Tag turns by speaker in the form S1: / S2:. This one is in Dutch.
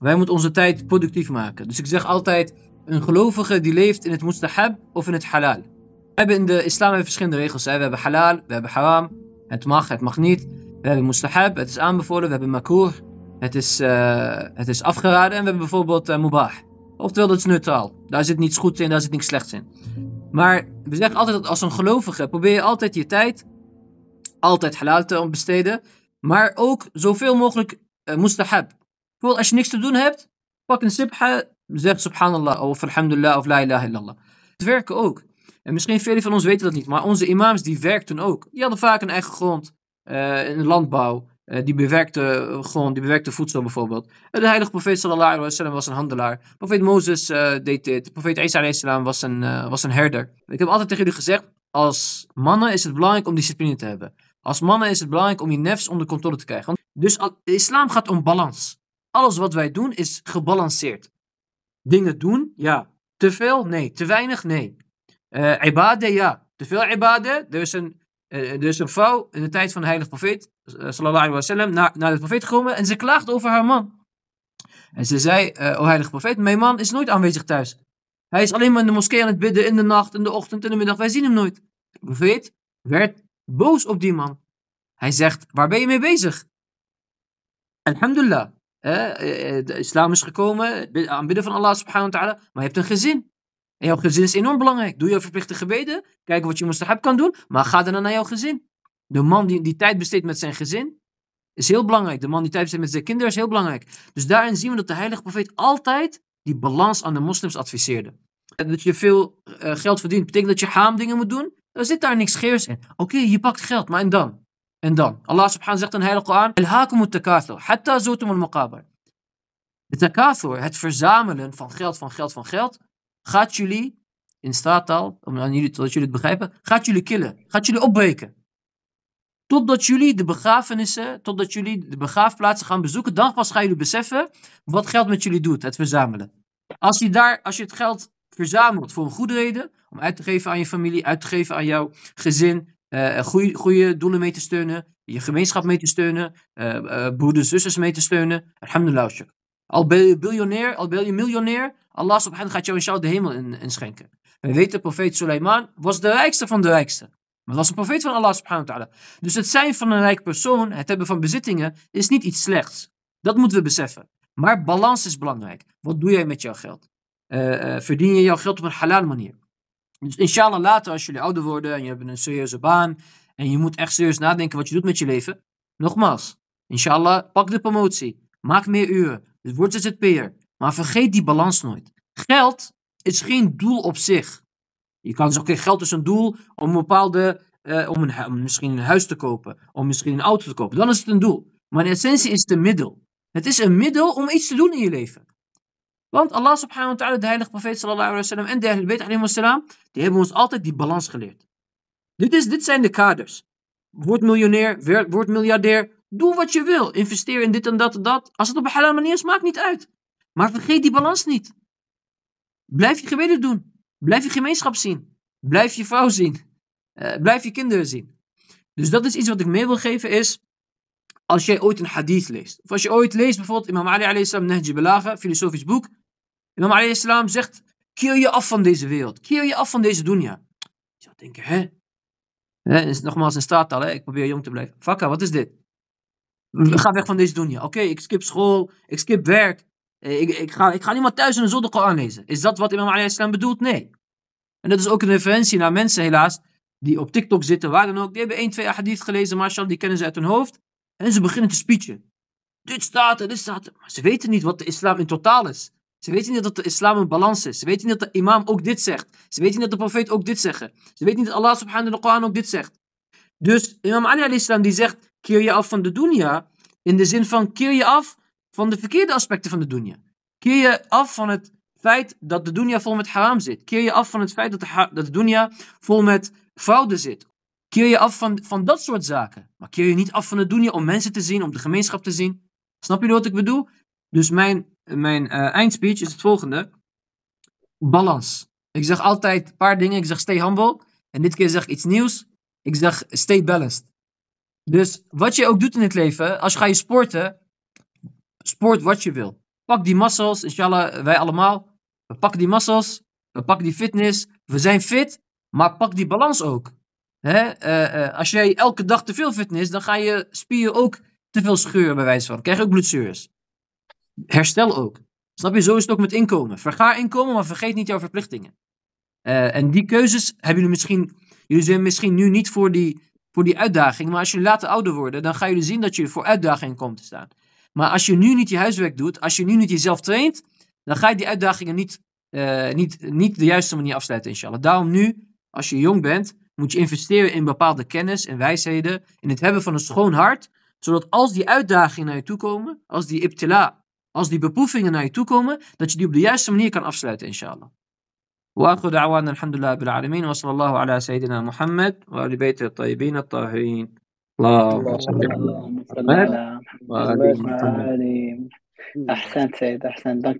S1: Wij moeten onze tijd productief maken. Dus ik zeg altijd, een gelovige die leeft in het mustahab of in het halal. We hebben in de islam verschillende regels. We hebben halal, we hebben haram, het mag, het mag niet. We hebben mustahab, het is aanbevolen. We hebben makruh, het is, uh, het is afgeraden. En we hebben bijvoorbeeld uh, mubah. Oftewel, dat is neutraal. Daar zit niets goeds in, daar zit niets slechts in. Maar we zeggen altijd dat als een gelovige probeer je altijd je tijd altijd halal te besteden. Maar ook zoveel mogelijk uh, mustahab. Bijvoorbeeld als je niks te doen hebt, pak een sibha, zeg subhanallah of alhamdulillah of la ilaha illallah. Het werken ook. En misschien velen van ons weten dat niet, maar onze imams die werkten ook. Die hadden vaak een eigen grond, uh, in landbouw. Uh, die bewerkte grond, die bewerkte voedsel bijvoorbeeld. De heilige profeet sallallahu alaihi was een handelaar. Profeet Mozes uh, deed dit. Profeet Isa was een, was een herder. Ik heb altijd tegen jullie gezegd, als mannen is het belangrijk om discipline te hebben. Als mannen is het belangrijk om je nefs onder controle te krijgen. Dus islam gaat om balans. Alles wat wij doen is gebalanceerd. Dingen doen, ja. Te veel? Nee. Te weinig? Nee. Uh, ibade, ja. Te veel ibade. Er is een, uh, er is een vrouw in de tijd van de heilige profeet, uh, sallallahu alaihi wasallam, naar, naar de profeet gekomen en ze klaagde over haar man. En ze zei, o heilige profeet, mijn man is nooit aanwezig thuis. Hij is alleen maar in de moskee aan het bidden in de nacht, in de ochtend, in de middag. Wij zien hem nooit. De profeet werd boos op die man. Hij zegt, waar ben je mee bezig? Alhamdulillah. Eh, de islam is gekomen, aanbidden van Allah subhanahu wa ta'ala, maar je hebt een gezin. En jouw gezin is enorm belangrijk. Doe je verplichte gebeden, kijk wat je mustahab kan doen, maar ga dan naar jouw gezin. De man die, die tijd besteedt met zijn gezin, is heel belangrijk. De man die tijd besteedt met zijn kinderen is heel belangrijk. Dus daarin zien we dat de heilige profeet altijd die balans aan de moslims adviseerde. Dat je veel uh, geld verdient, betekent dat je haam dingen moet doen? Er zit daar niks geers in. Oké, je pakt geld, maar en dan? En dan? Allah subhanahu zegt in de heilige Koran, takathur, hatta zotum. De takathur, het verzamelen van geld, van geld, van geld, gaat jullie, in straattaal, om aan jullie, zodat jullie het begrijpen, gaat jullie killen, gaat jullie opbreken. Totdat jullie de begrafenissen, totdat jullie de begraafplaatsen gaan bezoeken, dan pas gaan jullie beseffen wat geld met jullie doet, het verzamelen. Als je, daar, als je het geld verzamelt voor een goede reden, om uit te geven aan je familie, uit te geven aan jouw gezin, uh, goede, goede doelen mee te steunen, je gemeenschap mee te steunen, uh, broeders, zusters mee te steunen. Alhamdulillah. Al ben je biljonair, al ben je miljonair, Allah subhanahu gaat jou inshallah de hemel inschenken. In We weten, profeet Suleiman was de rijkste van de rijkste. Maar was een profeet van Allah subhanahu wa ta'ala. Dus het zijn van een rijk persoon, het hebben van bezittingen, is niet iets slechts. Dat moeten we beseffen. Maar balans is belangrijk. Wat doe jij met jouw geld? verdien je jouw geld op een halal manier? Dus inshallah later als jullie ouder worden en je hebt een serieuze baan en je moet echt serieus nadenken wat je doet met je leven. Nogmaals, inshallah pak de promotie, maak meer uren, dus word ZZP'er. Maar vergeet die balans nooit. Geld is geen doel op zich. Je kan zeggen, oké, geld is een doel om een bepaalde, uh, om, een, om misschien een huis te kopen, om misschien een auto te kopen. Dan is het een doel. Maar in essentie is het een middel. Het is een middel om iets te doen in je leven. Want Allah subhanahu wa ta'ala, de heilige profeet sallallahu alaihi wasallam en de Bayt alaihi wasallam, die hebben ons altijd die balans geleerd. Dit, is, dit zijn de kaders. Word miljonair, word miljardair, doe wat je wil. Investeer in dit en dat en dat. Als het op een halal manier is, maakt niet uit. Maar vergeet die balans niet. Blijf je gebeden doen. Blijf je gemeenschap zien. Blijf je vrouw zien. Uh, blijf je kinderen zien. Dus dat is iets wat ik mee wil geven is, als jij ooit een hadith leest. Of als je ooit leest bijvoorbeeld Imam Ali alayhi salam Nahji Balagha, filosofisch boek. Imam salam zegt, keer je af van deze wereld. Keer je af van deze dunya. Je zou denken, hè? hè nogmaals een straattaal, hè? ik probeer jong te blijven. Fakka, wat is dit? Ga weg van deze dunya. Oké, ik skip school, ik skip werk. Ik, ik, ga, ik ga niet maar thuis een zolder Koran lezen. Is dat wat Imam salam bedoelt? Nee. En dat is ook een referentie naar mensen helaas, die op TikTok zitten, waar dan ook. Die hebben één, twee hadith gelezen, mashallah, die kennen ze uit hun hoofd. En ze beginnen te speechen. Dit staat er, dit staat er. Maar ze weten niet wat de islam in totaal is. Ze weten niet dat de islam een balans is. Ze weten niet dat de imam ook dit zegt. Ze weten niet dat de profeet ook dit zegt. Ze weten niet dat Allah subhanahu wa ta'ala ook dit zegt. Dus imam Ali al-Islam die zegt, keer je af van de dunya. In de zin van, keer je af van de verkeerde aspecten van de dunya. Keer je af van het feit dat de dunya vol met haram zit. Keer je af van het feit dat de, dat de dunya vol met fraude zit. Keer je af van, van dat soort zaken. Maar keer je niet af van het doen om mensen te zien, om de gemeenschap te zien. Snap je wat ik bedoel? Dus mijn, mijn uh, eindspeech is het volgende. Balans. Ik zeg altijd een paar dingen. Ik zeg stay humble. En dit keer zeg ik iets nieuws. Ik zeg stay balanced. Dus wat je ook doet in het leven, als je ga je sporten, sport wat je wil. Pak die muscles, inshallah, wij allemaal. We pakken die muscles, we pakken die fitness. We zijn fit, maar pak die balans ook. Hè? eh, eh, als jij elke dag te veel fitness, dan ga je spieren ook te veel scheuren bij wijze van. Dan krijg je ook bloedzuurs. Herstel ook. Snap je? Zo is het ook met inkomen. Vergaar inkomen, maar vergeet niet jouw verplichtingen. Eh, en die keuzes hebben jullie misschien. Jullie zijn misschien nu niet voor die, voor die uitdaging. Maar als jullie later ouder worden, dan gaan jullie zien dat je voor uitdagingen komt te staan. Maar als je nu niet je huiswerk doet, als je nu niet jezelf traint, dan ga je die uitdagingen niet, eh, niet, niet de juiste manier afsluiten, inshallah. Daarom nu, als je jong bent, moet je investeren in bepaalde kennis en wijsheden. In het hebben van een schoon hart. Zodat als die uitdagingen naar je toe komen, als die ibtila, als die beproevingen naar je toe komen, dat je die op de juiste manier kan afsluiten, inshallah. وآخر دعوانا الحمد لله رب العالمين وصلى الله على سيدنا محمد وآل بيته الطيبين الطاهرين اللهم صل على محمد وآل
S2: محمد أحسنت سيد أحسنت